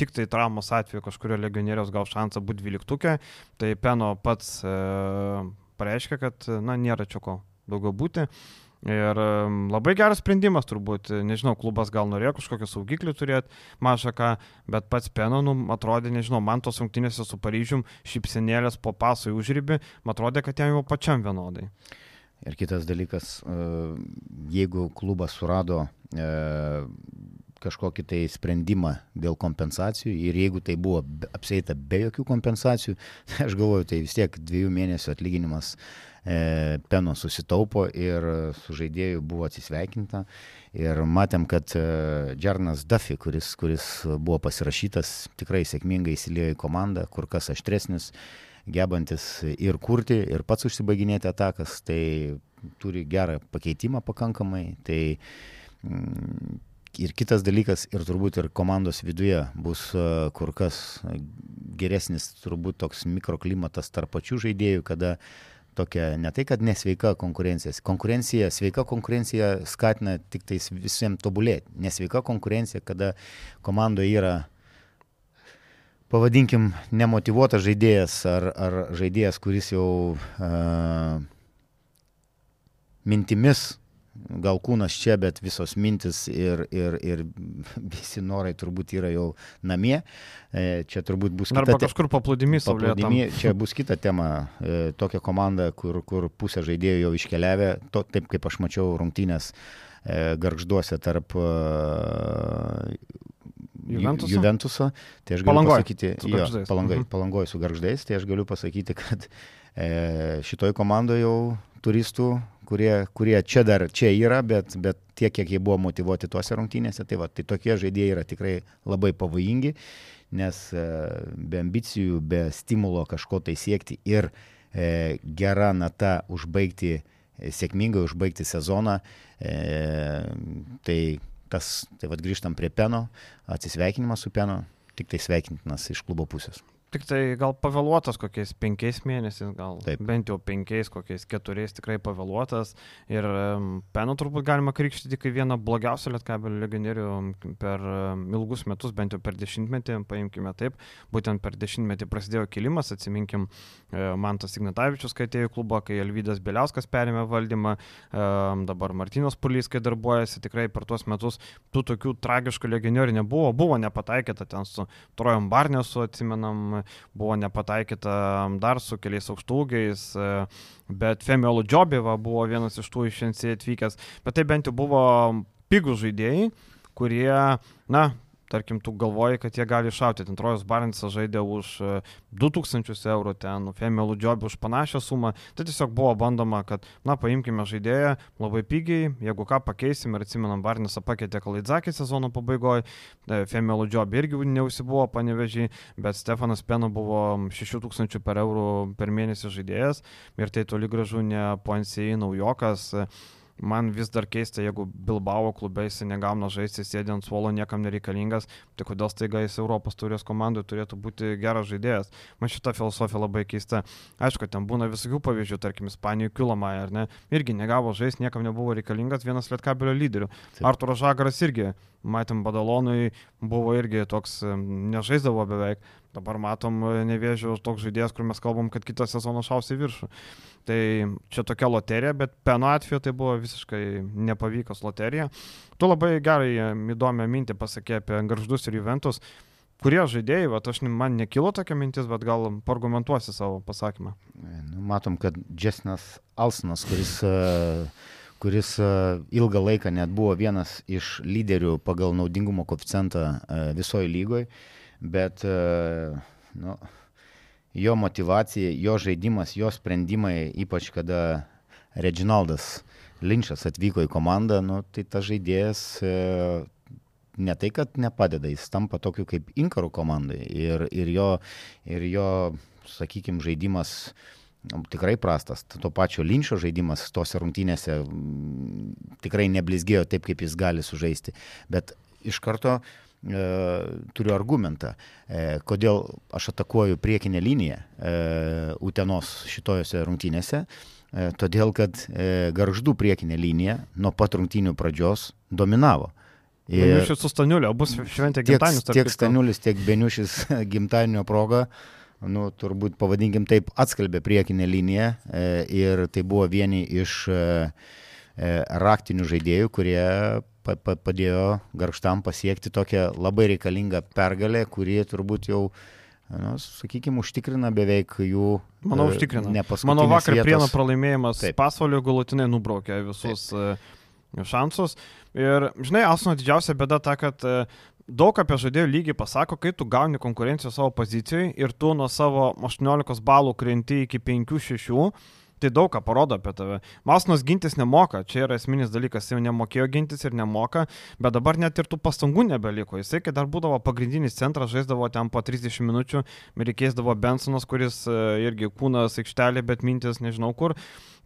tik tai traumos atveju kažkurio legionieriaus gal šansą būti dvyliktukė, tai Peno pats e, pareiškia, kad na, nėra čia ko daugiau būti. Ir labai geras sprendimas turbūt, nežinau, klubas gal norėjo kažkokį saugiklį turėti, mažą ką, bet pats Peno, nu, atrodė, nežinau, man tos rungtynėse su Paryžium šypsenėlės po pasui užrybį, man atrodė, kad jam jau pačiam vienodai. Ir kitas dalykas, e, jeigu klubas surado e, kažkokį tai sprendimą dėl kompensacijų ir jeigu tai buvo apsėta be jokių kompensacijų, tai aš galvoju, tai vis tiek dviejų mėnesių atlyginimas e, peno susitaupo ir su žaidėju buvo atsisveikinta. Ir matėm, kad e, Džarnas Duffy, kuris, kuris buvo pasirašytas, tikrai sėkmingai įsilėjo į komandą, kur kas aštresnis, gebantis ir kurti, ir pats užsibaiginėti atakas, tai turi gerą pakeitimą pakankamai. Tai mm, ir kitas dalykas, ir turbūt ir komandos viduje bus e, kur kas geresnis, turbūt toks mikroklimatas tarp pačių žaidėjų, kada tokia ne tai, kad nesveika konkurencija. Konkurencija, sveika konkurencija skatina tik tais visiems tobulėti. Nesveika konkurencija, kada komandoje yra, pavadinkim, nemotivuotas žaidėjas ar, ar žaidėjas, kuris jau uh, mintimis gal kūnas čia, bet visos mintis ir, ir, ir visi norai turbūt yra jau namie. E, čia turbūt bus kita tema. kažkur paplūdimi saulėtami. Čia bus kita tema. E, tokia komanda, kur, kur pusė žaidėjų jau iškeliavę, to, taip kaip aš mačiau rungtynės e, garžduose tarp Juventuso. Juventuso. Tai aš galiu palangoj, pasakyti, jo, palangoj, mhm. palangoj su garždais, tai aš galiu pasakyti, kad e, šitoj komandoje jau turistų kurie, kurie čia dar čia yra, bet, bet tiek, kiek jie buvo motivuoti tuose rungtynėse, tai, va, tai tokie žaidėjai yra tikrai labai pavojingi, nes e, be ambicijų, be stimulo kažko tai siekti ir e, gera nata užbaigti, e, sėkmingai užbaigti sezoną, e, tai tas, tai vad grįžtam prie Peno, atsisveikinimas su Peno, tik tai sveikintinas iš klubo pusės. Tik tai gal pavėluotas kokiais penkiais mėnesiais, gal Taip. bent jau penkiais, kokiais keturiais tikrai pavėluotas. Ir Peno turbūt galima krikštyti kaip vieną blogiausią lietkabelio legionierių per ilgus metus, bent jau per dešimtmetį, paimkime taip. Būtent per dešimtmetį prasidėjo kilimas, atsiminkim, e, Mantas Ignatavičius, kai atėjo į klubą, kai Elvydas Beliauskas perėmė valdymą, e, dabar Martinos Pulys, kai darbuojasi, tikrai per tuos metus tų tokių tragiškų legionierių nebuvo. Buvo nepataikyta ten su Trojom Barnesu, atsimenam, buvo nepataikyta dar su keliais aukštūgiais, e, bet Femiolo Džobėva buvo vienas iš tų iš NC atvykęs, bet tai bent jau buvo pigų žaidėjai, kurie, na, tarkim, tu galvoji, kad jie gali iššauti. Ten Trojus Barnsas žaidė už 2000 e, eurų, ten Femilų Džobį už panašią sumą. Tai tiesiog buvo bandoma, kad, na, paimkime žaidėją labai pigiai, jeigu ką pakeisim ir atsimenam, Barnisą pakeitė Kalaidzakį sezono pabaigoje, Femilų Džobį irgi neusibuvo panevežiai, bet Stefanas Peno buvo 6000 per eurų per mėnesį žaidėjas ir tai toli gražu ne Ponsėjai naujokas man vis dar keista, jeigu Bilbao klube jis negauna žaisti, sėdė ant suolo, niekam nereikalingas, tai kodėl staiga jis Europos turės komandoje turėtų būti geras žaidėjas. Man šita filosofija labai keista. Aišku, ten būna visokių pavyzdžių, tarkim, Ispanijoje Kilomai, ar ne, irgi negavo žaisti, niekam nebuvo reikalingas vienas lietkabelio lyderių. Arturas Žagaras irgi, matėm, Badalonui buvo irgi toks, nežaisdavo beveik. Dabar matom nevėžiu toks žaidėjas, kur mes kalbam, kad kitą sezoną šausi viršų. Tai čia tokia loterija, bet Peno atveju tai buvo visiškai nepavykus loterija. Tu labai gerai įdomią mintį pasakė apie Garždus ir Juventus. Kurie žaidėjai, va, aš man nekilo tokia mintis, bet gal argumentuosi savo pasakymą. Nu, matom, kad Džesnas Alsnas, kuris, e, kuris e, ilgą laiką net buvo vienas iš lyderių pagal naudingumo koeficientą e, visoje lygoje, bet nu, jo motivacija, jo žaidimas, jo sprendimai, ypač kada Reginaldas Linčas atvyko į komandą, nu, tai tas žaidėjas e, ne tai, kad nepadeda, jis tampa tokiu kaip inkarų komandai ir, ir jo, ir jo sakykime, žaidimas tikrai prastas. To pačio Linčio žaidimas tose rungtynėse tikrai neblizgėjo taip, kaip jis gali sužaisti. Bet iš karto e, turiu argumentą, e, kodėl aš atakuoju priekinę liniją e, Utenos šitojose rungtynėse. E, todėl, kad e, garždų priekinė linija nuo pat rungtynių pradžios dominavo. Ir Beniušis su Staniuliu, bus šventė gimtadienis. Tiek, tiek Staniulis, tiek Beniušis gimtadienio proga, nu, turbūt pavadinkim taip, atskalbė priekinę liniją e, ir tai buvo vieni iš e, e, raktinių žaidėjų, kurie pa, pa, padėjo garžtam pasiekti tokią labai reikalingą pergalę, kurie turbūt jau nu, sakykime, užtikrina beveik jų. Manau, užtikrina. Mano vakar vietos. prieno pralaimėjimas pasaulio galutinai nubraukė visus Taip šansus. Ir, žinai, Asno didžiausia bėda ta, kad e, daug apie žaidėjų lygį pasako, kai tu gauni konkurenciją savo pozicijoje ir tu nuo savo 18 balų krenti iki 5-6, tai daug ką parodo apie tave. Masnos gintis nemoka, čia yra esminis dalykas, jau nemokėjo gintis ir nemoka, bet dabar net ir tų pastangų nebeliko. Jisai, kai dar būdavo pagrindinis centras, žaisdavo ten po 30 minučių, reikėsdavo Bensonas, kuris e, irgi kūnas aikštelė, bet mintis nežinau kur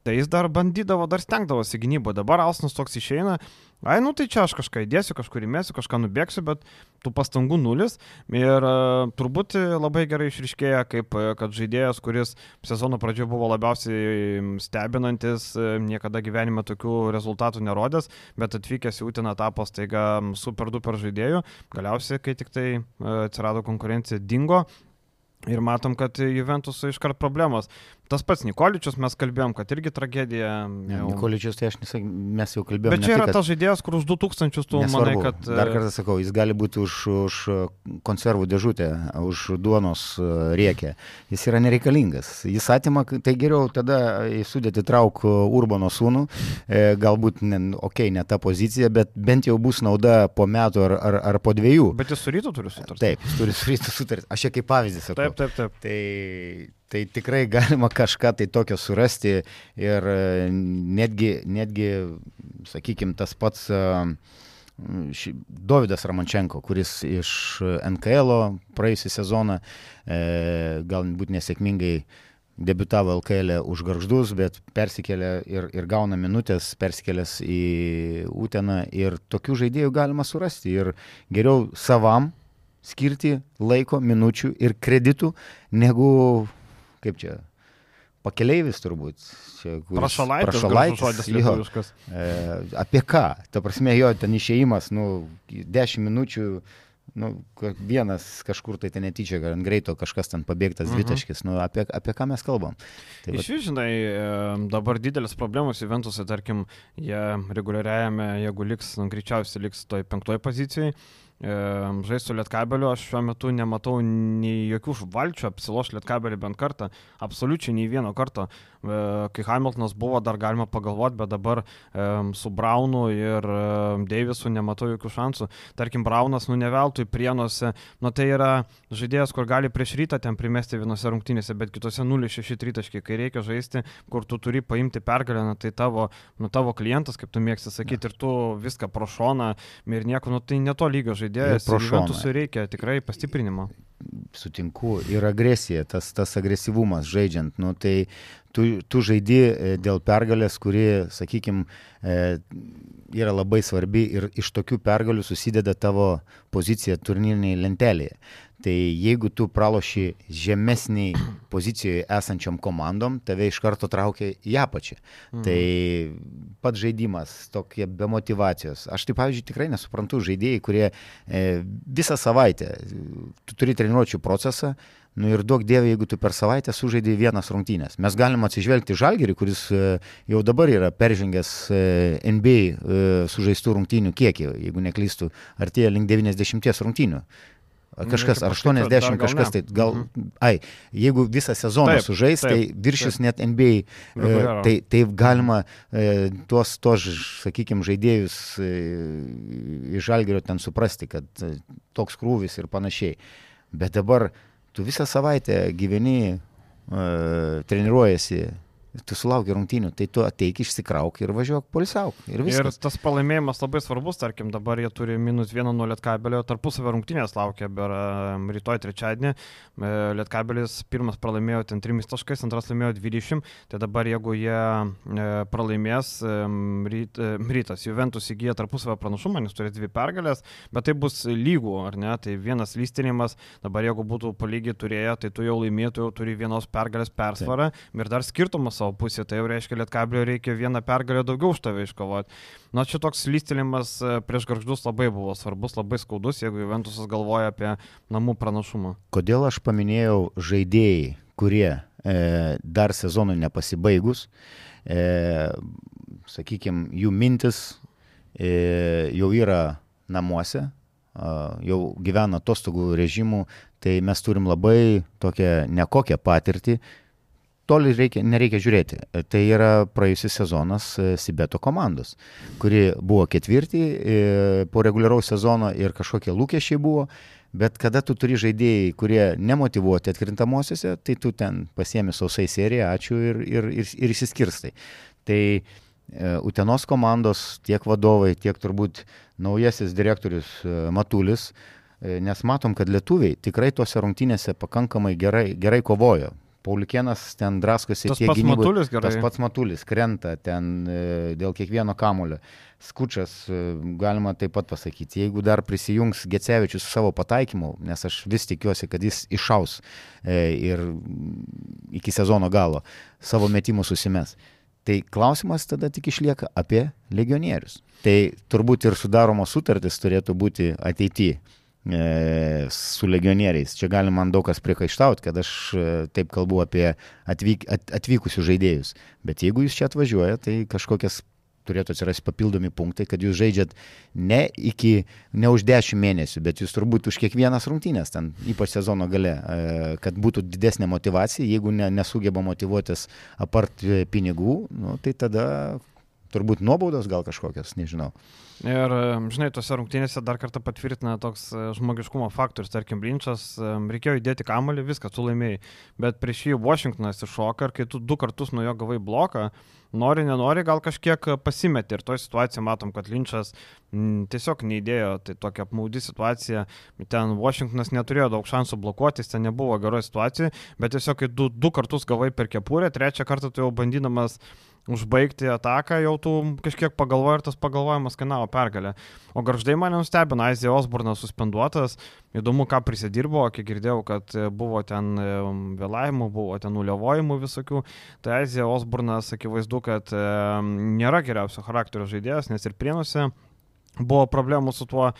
tai jis dar bandydavo, dar stengdavosi gynybo. Dabar Alsnas toks išeina, ai, nu tai čia aš kažką įdėsiu, kažkur įmėsiu, kažką nubėgsiu, bet tų pastangų nulis. Ir uh, turbūt labai gerai išriškėja, kaip e, kad žaidėjas, kuris sezono pradžioje buvo labiausiai stebinantis, e, niekada gyvenime tokių rezultatų nerodęs, bet atvykęs į Utiną tapo staiga super duper žaidėjų. Galiausiai, kai tik tai atsirado konkurencija, dingo. Ir matom, kad Juventusui iškart problemos. Tas pats Nikoličius, mes kalbėjom, kad irgi tragedija. Jau... Nikoličius, tai aš nesak, mes jau kalbėjome. Bet čia yra tai, kad... tas žaidėjas, kur už 2000 tu nesvarbu, manai, kad... Dar kartą sakau, jis gali būti už, už konservų dėžutę, už duonos e, riekę. Jis yra nereikalingas. Jis atima, tai geriau tada sudėti trauk Urbano sūnų, e, galbūt, ne, okei, okay, ne ta pozicija, bet bent jau bus nauda po metų ar, ar, ar po dviejų. Bet jis su rytu turi sutartį. Taip, jis turi su rytu sutartį. Aš čia kaip pavyzdį sakau. Taip, taip, taip. Tai tai tikrai galima kažką tai tokio surasti ir e, netgi, netgi sakykime, tas pats e, ši, Davidas Ramančenko, kuris iš NKL praėjusią sezoną e, galbūt nesėkmingai debitavo LKL e už garždus, bet persikėlė ir, ir gauna minutės, persikėlęs į Uteną ir tokių žaidėjų galima surasti ir geriau savam skirti laiko, minučių ir kreditų, negu kaip čia, pakeleivis turbūt. Čia, prašalaitis. Prašalaitis. Jo, e, apie ką? Ta prasme, jo ten išėjimas, nu, 10 minučių, nu, vienas kažkur tai ten netyčia, ant greito kažkas ten pabėgtas mhm. dvitaškis, nu, apie, apie ką mes kalbam. Tai Iš vis, žinai, e, dabar didelis problemos Juventusai, tarkim, jie reguliariajame, jeigu liks, nu, greičiausiai liks toj penktoj pozicijai žaisti su Lietkabeliu, aš šiuo metu nematau nei jokių valčių apsiloš Lietkabelį bent kartą, absoliučiai nei vieno karto. Kai Hamiltonas buvo, dar galima pagalvoti, bet dabar su Braunu ir Deivisu nematau jokių šansų. Tarkim, Braunas, nu neveltui prienuose, nu tai yra žaidėjas, kur gali prieš rytą ten primesti vienose rungtynėse, bet kitose 0-6 tritaškai, kai reikia žaisti, kur tu turi paimti pergalę, nu, tai tavo, nu, tavo klientas, kaip tu mėgsti sakyti, ir tu viską pro šoną ir nieko, nu, tai ne to lygio žaidėjas žaidėjas. Juventusui reikia tikrai pastiprinimo. Sutinku. Ir agresija, tas, tas agresyvumas žaidžiant. Nu, tai tu, tu žaidi e, dėl pergalės, kuri, sakykime, yra labai svarbi ir iš tokių pergalių susideda tavo pozicija turnyriniai lentelėje. Tai jeigu tu praloši žemesniai pozicijoje esančiom komandom, tave iš karto traukia į apačią. Mhm. Tai pats žaidimas, tokie be motivacijos. Aš tai, pavyzdžiui, tikrai nesuprantu žaidėjai, kurie e, visą savaitę, tu turi treniruočio procesą, Nu ir daug dievė, jeigu tu per savaitę sužaidai vienas rungtynės. Mes galim atsižvelgti žalgerį, kuris e, jau dabar yra peržengęs e, NBA e, sužaistų rungtynių kiekį, jeigu neklystų, artėja link 90 rungtynių. Kažkas, ar 80, kažkas, tai gal, mhm. ai, jeigu visą sezoną taip, sužais, taip, tai viršis taip. net NBA, e, tai, tai galima e, tuos, tuos sakykime, žaidėjus e, iš žalgerio ten suprasti, kad e, toks krūvis ir panašiai. Bet dabar tu visą savaitę gyveni, e, treniruojasi tu sulauki rungtynių, tai tu ateik, išsikrauk ir važiuok polisiauk. Ir, viskas. ir tas pralaimėjimas labai svarbus, tarkim, dabar jie turi minus vieną nuo Lietkabelio, tarpusavio rungtynės laukia, ber rytoj trečiadienį. E, Lietkabelis pirmas pralaimėjo ten 3 taškais, antras laimėjo 20, tai dabar jeigu jie e, pralaimės, ryt, e, rytas Juventus įgyja tarpusavio pranašumą, nes turi dvi pergalės, bet tai bus lygų, ar ne? Tai vienas lystinimas, dabar jeigu būtų palygiai turėję, tai tu jau laimėtų, jau turi vienos pergalės persvarą ir dar skirtumas savo pusėje, tai jau reiškia, Lietkablio reikia vieną pergalę daugiau už tave iškovoti. Na, čia toks lystelimas e, prieš garždus labai buvo svarbus, labai skaudus, jeigu Juventusas galvoja apie namų pranašumą. Kodėl aš paminėjau žaidėjai, kurie e, dar sezonui nepasibaigus, e, sakykime, jų mintis e, jau yra namuose, jau gyvena atostogų režimų, tai mes turim labai tokią nekokią patirtį, toli reikia, nereikia žiūrėti. Tai yra praėjusis sezonas e, Sibeto komandos, kuri buvo ketvirtį e, po reguliaraus sezono ir kažkokie lūkesčiai buvo. Bet kada tu turi žaidėjai, kurie nemotivuoti atkrintamosiose, tai tu ten pasiemi sausai seriją, ačiū ir, ir, ir, ir įsiskirstai. Tai e, Utenos komandos tiek vadovai, tiek turbūt naujasis direktorius Matulis, nes matom, kad lietuviai tikrai tuose rungtynėse pakankamai gerai, gerai kovojo. Paulikienas ten draskosi tas tiek gynybų. Matulis, tas pats Matulis krenta ten e, dėl kiekvieno kamulio. Skučas, e, galima taip pat pasakyti, jeigu dar prisijungs Gecevičius su savo pataikymu, nes aš vis tikiuosi, kad jis išaus e, ir iki sezono galo savo metimų susimes. Tai klausimas tada tik išlieka apie legionierius. Tai turbūt ir sudaromos sutartys turėtų būti ateityje su legionieriais. Čia gali man daug kas priekaištauti, kad aš e, taip kalbu apie atvyk, at, atvykusius žaidėjus. Bet jeigu jūs čia atvažiuojate, tai kažkokias turėtų atsirasti papildomi punktai, kad jūs žaidžiat ne iki, ne už 10 mėnesių, bet jūs turbūt už kiekvienas rungtynės, ten ypač sezono gale, e, kad būtų didesnė motivacija, jeigu ne, nesugeba motivuotis apart pinigų, nu, tai tada turbūt nuobaudos gal kažkokios, nežinau. Ir, žinai, tose rungtynėse dar kartą patvirtina toks e, žmogiškumo faktorius, tarkim, Blinčas, reikėjo įdėti kamuolį, viską tu laimėjai, bet prieš jį Washingtonas iššoka ir kai tu du kartus nuo jo gavai bloką, nori, nenori, gal kažkiek pasimeti. Ir toje situacijoje matom, kad Linčas m, tiesiog neįdėjo, tai tokia apmaudi situacija, ten Washingtonas neturėjo daug šansų blokuotis, ten nebuvo geroje situacijoje, bet tiesiog kai du, du kartus gavai per kepurę, trečią kartą tu jau bandydamas užbaigti ataką, jau tu kažkiek pagalvoji ir tas pagalvojimas kainavo pergalę. O garždai mane nustebino, Aizija Osbornas suspenduotas, įdomu, ką prisidirbo, kiek girdėjau, kad buvo ten e, vėlavimų, buvo ten nuliavojimų visokių. Tai Aizija Osbornas akivaizdu, kad e, nėra geriausio charakterio žaidėjas, nes ir prienuose buvo problemų su tuo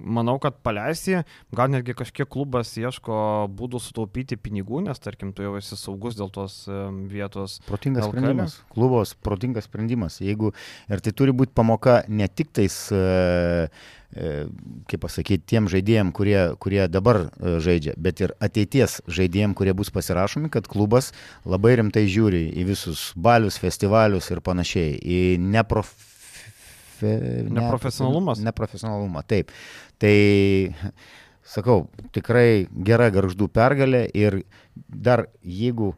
manau, kad paleisti, gal netgi kažkiek klubas ieško būdų sutaupyti pinigų, nes tarkim, tu jau esi saugus dėl tos vietos. Protingas LKL. sprendimas, klubos protingas sprendimas. Jeigu ir tai turi būti pamoka ne tik tais, e, e, kaip pasakyti, tiem žaidėjim, kurie, kurie dabar e, žaidžia, bet ir ateities žaidėjim, kurie bus pasirašomi, kad klubas labai rimtai žiūri į visus balius, festivalius ir panašiai, į neprof Fe... Neprofesionalumas. Ne, neprofesionalumą, taip. Tai, sakau, tikrai gera garždų pergalė ir dar jeigu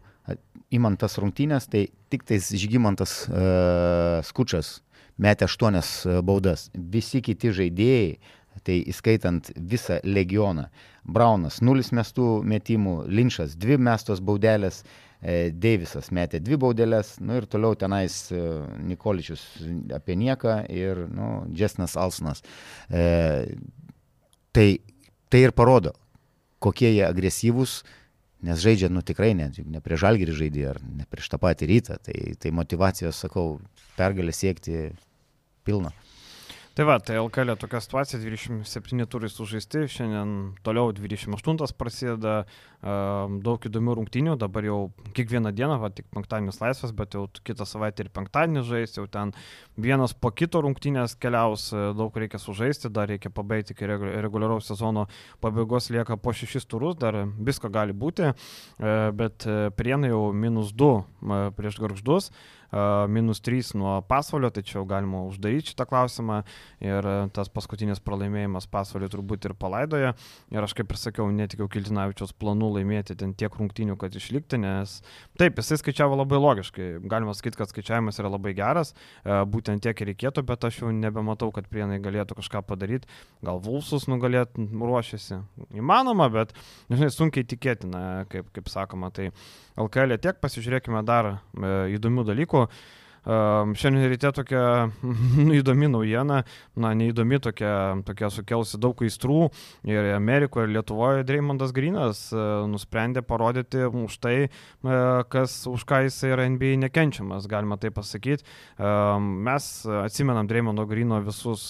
imant tas rungtynės, tai tik tais Žygimantas uh, Skučas metė aštuonias e, baudas. Visi kiti žaidėjai, tai įskaitant visą legioną, Braunas nulis mestų metimų, Linčas dvi mestos baudelės, E, Deivisas metė dvi baudelės, nu ir toliau tenais e, Nikoličius apie nieką ir nu, Džesnas Alsonas. E, tai, tai ir parodo, kokie jie agresyvūs, nes žaidžia, nu tikrai ne, ne prie žalgirį žaidė ar ne prieš tą patį rytą, tai, tai motivacijos, sakau, pergalę siekti pilna. Tai va, tai LKL tokia situacija, 27 turai sužaisti, šiandien toliau 28 prasideda uh, daug įdomių rungtynių, dabar jau kiekvieną dieną, va, tik penktadienis laisvas, bet jau kitą savaitę ir penktadienį žais, jau ten vienas po kito rungtynės keliaus, daug reikia sužaisti, dar reikia pabaigti iki reguliaraus sezono pabaigos, lieka po šešis turus, dar visko gali būti, uh, bet prienai jau minus 2 uh, prieš garždus. Minus 3 nuo pasvalio, čia jau galima uždaryti šitą klausimą ir tas paskutinis pralaimėjimas pasvalio turbūt ir palaidoja. Ir aš kaip ir sakiau, netikiau Kiltinavičiaus planų laimėti ten tiek rungtynių, kad išlikti, nes taip, jisai skaičiavo labai logiškai. Galima sakyti, kad skaičiavimas yra labai geras, būtent tiek ir reikėtų, bet aš jau nebematau, kad prienai galėtų kažką padaryti. Gal Vulsus nugalėtų ruošiasi. Įmanoma, bet, žinai, sunkiai tikėtina, kaip, kaip sakoma. Tai LKL e tiek pasižiūrėkime dar e, įdomių dalykų. Šiandien ryte tokia įdomi naujiena, na, neįdomi tokia, tokia sukelsi daug aistrų ir Amerikoje, ir Lietuvoje Dreimondas Grinas e, nusprendė parodyti už tai, e, kas, už ką jis yra NBA nekenčiamas, galima tai pasakyti. Mes atsimenam Dreimondo Grino visus,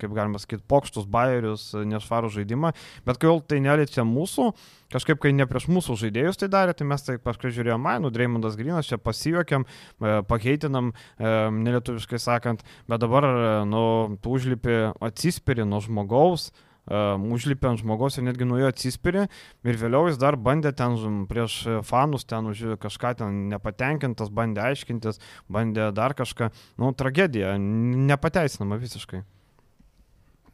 kaip galima sakyti, pokštus, bairius, nešvarų žaidimą, bet kai jau tai neliečia mūsų, kažkaip, kai ne prieš mūsų žaidėjus tai darė, tai mes tai paskui žiūrėjome, man, nu, Dreimondas Grinas, čia pasijuokiam, e, pakeitinam, e, nelietuviškai sakant, bet dabar, e, nu, tu užlipi atsispiri nuo žmogaus, užlipė ant žmogaus ir netgi nuo jo atsispiri ir vėliau jis dar bandė ten prieš fanus, ten už kažką ten nepatenkintas, bandė aiškintis, bandė dar kažką. Nu, tragedija, nepateisinama visiškai.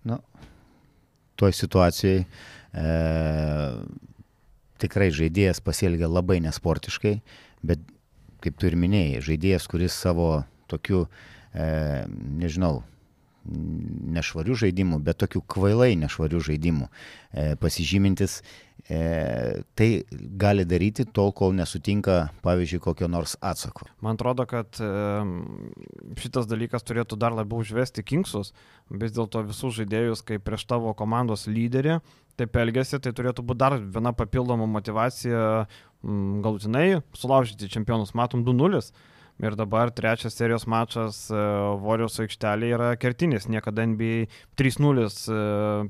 Nu, toj situacijai e, tikrai žaidėjas pasielgia labai nesportiškai, bet kaip tu ir minėjai, žaidėjas, kuris savo tokiu, e, nežinau, nešvarių žaidimų, bet tokių kvailai nešvarių žaidimų e, pasižymintis, e, tai gali daryti tol, kol nesutinka, pavyzdžiui, kokio nors atsako. Man atrodo, kad e, šitas dalykas turėtų dar labiau užvesti Kingsus, vis dėlto visus žaidėjus kaip prieš tavo komandos lyderį, taip elgesi, tai turėtų būti dar viena papildoma motivacija m, galutinai sulaužyti čempionus. Matom 2-0 Ir dabar trečias serijos mačas e, Vorios aikštelė yra kertinis. Niekada NBA 3-0 e,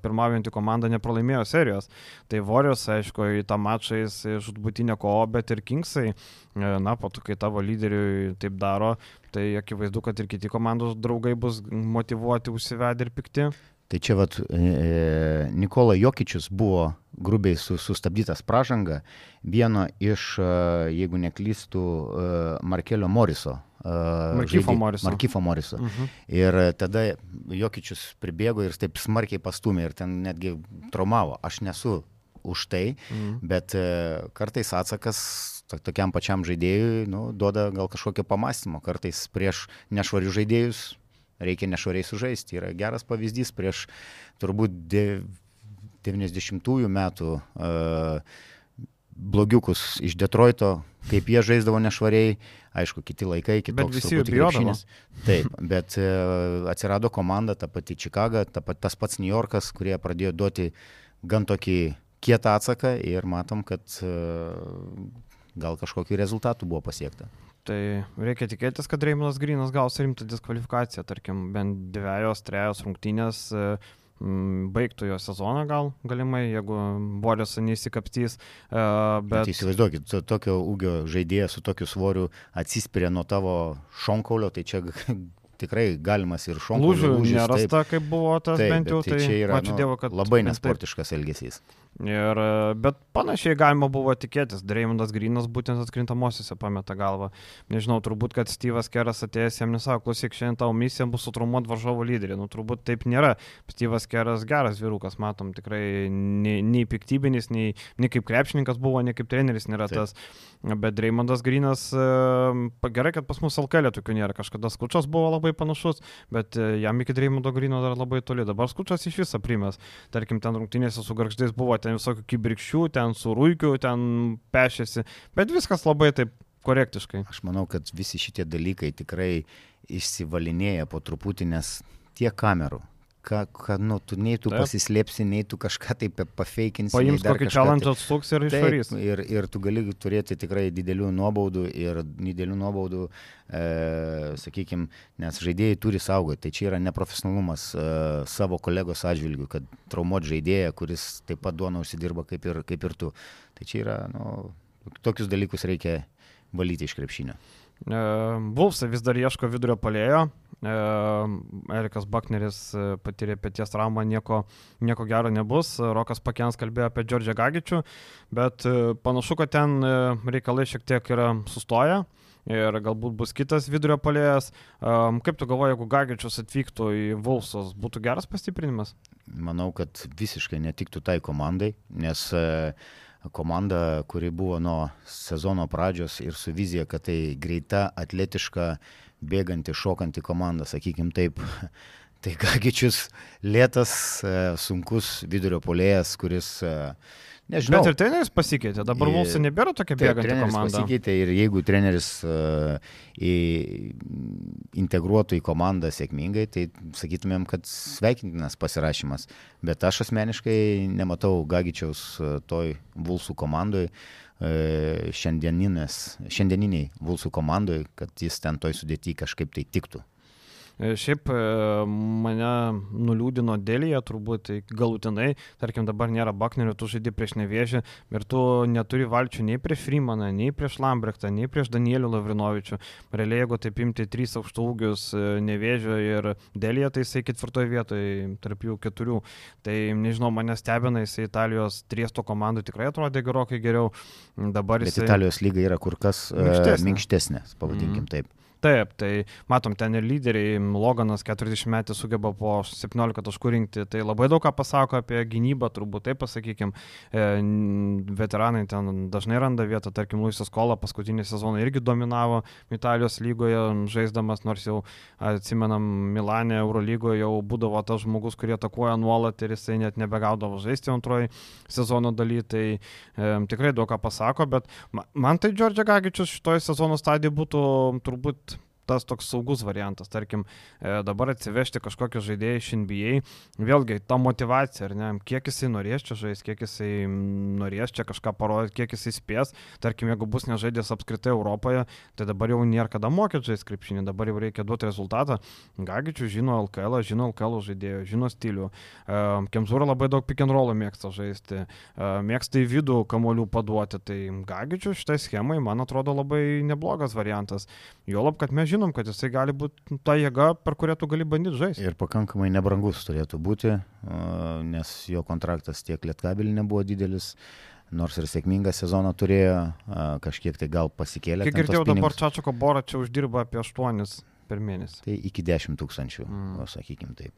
pirmaujantį komandą nepralaimėjo serijos. Tai Vorios, aišku, į tą mačą jis žudbutinė kovo, bet ir Kingsai, e, na, po to, kai tavo lyderiui taip daro, tai akivaizdu, kad ir kiti komandos draugai bus motivuoti, užsivedę ir pikti. Tai čia vat, e, Nikola Jokičius buvo grubiai su, sustabdytas pražanga vieno iš, e, jeigu neklystų, e, Markelio Moriso. E, Markyfo Moriso. Markyfo Moriso. Uh mhm. -huh. Ir tada Jokičius pribėgo ir taip smarkiai pastumė ir ten netgi traumavo. Aš nesu už tai, uh mhm. -huh. bet kartais atsakas tokiam pačiam žaidėjui nu, duoda gal kažkokio pamastymo. Kartais prieš nešvarius žaidėjus reikia nešvariai sužaisti. Yra geras pavyzdys prieš turbūt 90-ųjų metų uh, blogiukus iš Detroito, kaip jie žaisdavo nešvariai, aišku, kiti laikai, kitoks krepšinis. Taip, bet uh, atsirado komanda, ta pati Čikaga, ta pat, tas pats New Yorkas, kurie pradėjo duoti gan tokį kietą atsaką ir matom, kad uh, gal kažkokiu rezultatu buvo pasiekta. Tai reikia tikėtis, kad Reimanas Grinas gaus rimtą diskvalifikaciją, tarkim, bent dviejos, trejos rungtynės e, baigtų jo sezoną gal galimai, jeigu Boris neįsikaptys. E, bet... bet įsivaizduokit, tokio ūgio žaidėjas su tokiu svoriu atsispiria nuo tavo šonkaulio, tai čia tikrai galimas ir šonkaulio. Lūžių nerasta, kaip buvo tas taip, bent jau. Tai, tai yra nu, dievo, labai nesportiškas taip. Ir, bet panašiai galima buvo tikėtis. Dreimondas Grinas būtent atkrintamosiose pameta galvą. Nežinau, turbūt, kad Steve'as Keras atėjęs jam nesako, klausyk, šiandien tavo misija bus sutrumuoti varžovo lyderį. Nu, turbūt taip nėra. Steve'as Keras geras vyrukas, matom, tikrai nei, nei piktybinis, nei, nei kaip krepšininkas buvo, nei kaip treneris nėra taip. tas. Bet Dreimondas Grinas, gerai, kad pas mus Alkelė tokių nėra. Kažkada Skučas buvo labai panašus, bet e, jam iki Dreimondo Grino dar labai toli. Dabar Skučas iš viso primės. Tarkim, ten rungtynėse su Garždais buvo ten visokių kibirkščių, ten su rūkiu, ten pešėsi, bet viskas labai taip korektiškai. Aš manau, kad visi šitie dalykai tikrai išsivalinėja po truputį, nes tiek kamerų, ką, ką, nu, tu nei tu Taip. pasislėpsi, nei tu kažką taip pafeikinsi. Paims kokį challenge tai- atstuks ir išvarys. Ir, ir tu gali turėti tikrai didelių nuobaudų ir didelių nuobaudų, e, sakykime, nes žaidėjai turi saugoti. Tai čia yra neprofesionalumas e, savo kolegos atžvilgių, kad traumuot žaidėją, kuris taip pat duona užsidirba kaip ir, kaip ir tu. Tai čia yra, nu, tokius dalykus reikia valyti iš krepšinio. Vulfsai vis dar ieško vidurio palėjo. Erikas Bakneris e, patyrė pėties traumą, nieko, nieko gero nebus. Rokas Pakens kalbėjo apie Džordžią Gagičių, bet e, panašu, kad ten e, reikalai šiek tiek yra sustoję. ir galbūt bus kitas vidurio polėjas. Kaip tu galvoji, jeigu Gagičius atvyktų į Vulsus, būtų geras pastiprinimas? Manau, kad visiškai netiktų tai komandai, nes e, komanda, kuri buvo nuo sezono pradžios ir su vizija, kad tai greita, atletiška, bėganti, šokanti komanda, sakykim taip. Tai Gagičius lėtas, e, sunkus vidurio polėjas, kuris uh, Nežinau. Bet ir treneris pasikeitė, dabar Vulsai nebėra tokia bėganti komanda. Pasikeitė ir jeigu treneris uh, į, integruotų į komandą sėkmingai, tai sakytumėm, kad sveikintinas pasirašymas. Bet aš asmeniškai nematau Gagičiaus uh, toj Vulsų komandai uh, šiandieniniai Vulsų komandai, kad jis ten toj sudėti kažkaip tai tiktų. E, šiaip e, mane nuliūdino dėlėje turbūt tai galutinai, tarkim dabar nėra Baknerio, tu žaidži prieš Nevėžį ir tu neturi valčių nei prieš Freemaną, nei prieš Lambrechtą, nei prieš Danielių Lavrinovičių. Realiai, jeigu taip imti trys aukštaugius e, Nevėžio ir dėlėje, tai jisai ketvirtoje vietoje, tarp jų keturių. Tai nežinau, mane stebina, jisai Italijos triesto komandų tikrai atrodė gerokai geriau. Dabar Bet jisai... Italijos lyga yra kur kas minkštesnė, minkštesnė pavadinkim mm. taip. Taip, tai matom, ten ir lyderiai, Loganas 40 metų sugeba po 17 taškų rinkti, tai labai daug ką pasako apie gynybą, turbūt taip pasakykime, veteranai ten dažnai randa vietą, tarkim, Luisas Kola paskutinį sezoną irgi dominavo Italijos lygoje, žaisdamas, nors jau atsimenam, Milanė Eurolygoje jau būdavo tas žmogus, kurie atakuoja nuolat ir jisai net nebegaudavo žaisti antroji sezono daly, tai e, tikrai daug ką pasako, bet man tai Džordžia Gagičius šitoje sezono stadijoje būtų turbūt tas toks saugus variantas. Tarkim, e, dabar atsivežti kažkokį žaidėją iš NBA, vėlgi ta motivacija, ar ne, kiek jisai norės čia žaisti, kiek jisai norės čia kažką parodyti, kiek jisai spės. Tarkim, jeigu bus nežaidęs apskritai Europoje, tai dabar jau nėra kada mokyti žaisti krepšinį, dabar jau reikia duoti rezultatą. Gagičių žino LKL, žino LKL žaidėjų, žino stilių. E, Kemzūra labai daug pick and rollų mėgsta žaisti, e, mėgsta į vidų kamolių paduoti. Tai Gagičių šitai schemai, man atrodo, labai neblogas variantas. Juolab, kad mes žinom, kad jisai gali būti ta jėga, per kurią tu gali bandyti žaisti. Ir pakankamai nebrangus turėtų būti, nes jo kontraktas tiek lietkabelį nebuvo didelis. Nors ir sėkmingą sezoną turėjo, kažkiek tai gal pasikėlė. Kiek girdėjau, dabar Čačiako Bora čia uždirba apie 8 per mėnesį. Tai iki 10 tūkstančių, mm. sakykime taip.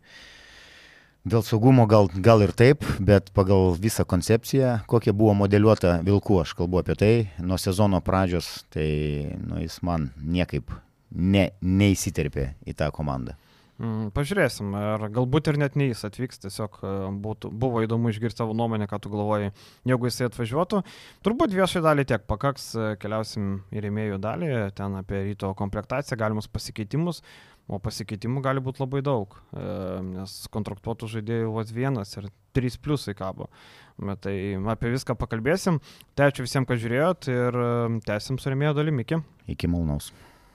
Dėl saugumo gal, gal ir taip, bet pagal visą koncepciją, kokia buvo modeliuota Vilku, aš kalbu apie tai, nuo sezono pradžios, tai nu, jis man niekaip ne, neįsiterpė į tą komandą. Mm, pažiūrėsim, ir galbūt ir net ne jis atvyks, tiesiog e, būtų, buvo įdomu išgirsti savo nuomonę, ką tu galvoji, jeigu jisai atvažiuotų. Turbūt viešai dalį tiek pakaks, e, keliausim į rėmėjų dalį, ten apie ryto komplektaciją, galimus pasikeitimus, o pasikeitimų gali būti labai daug, e, nes kontraktuotų žaidėjų vos vienas ir trys pliusai kabo. Bet tai apie viską pakalbėsim. Tai ačiū visiems, kad žiūrėjot ir tęsim su rėmėjo dalimi. Iki. Iki malonaus.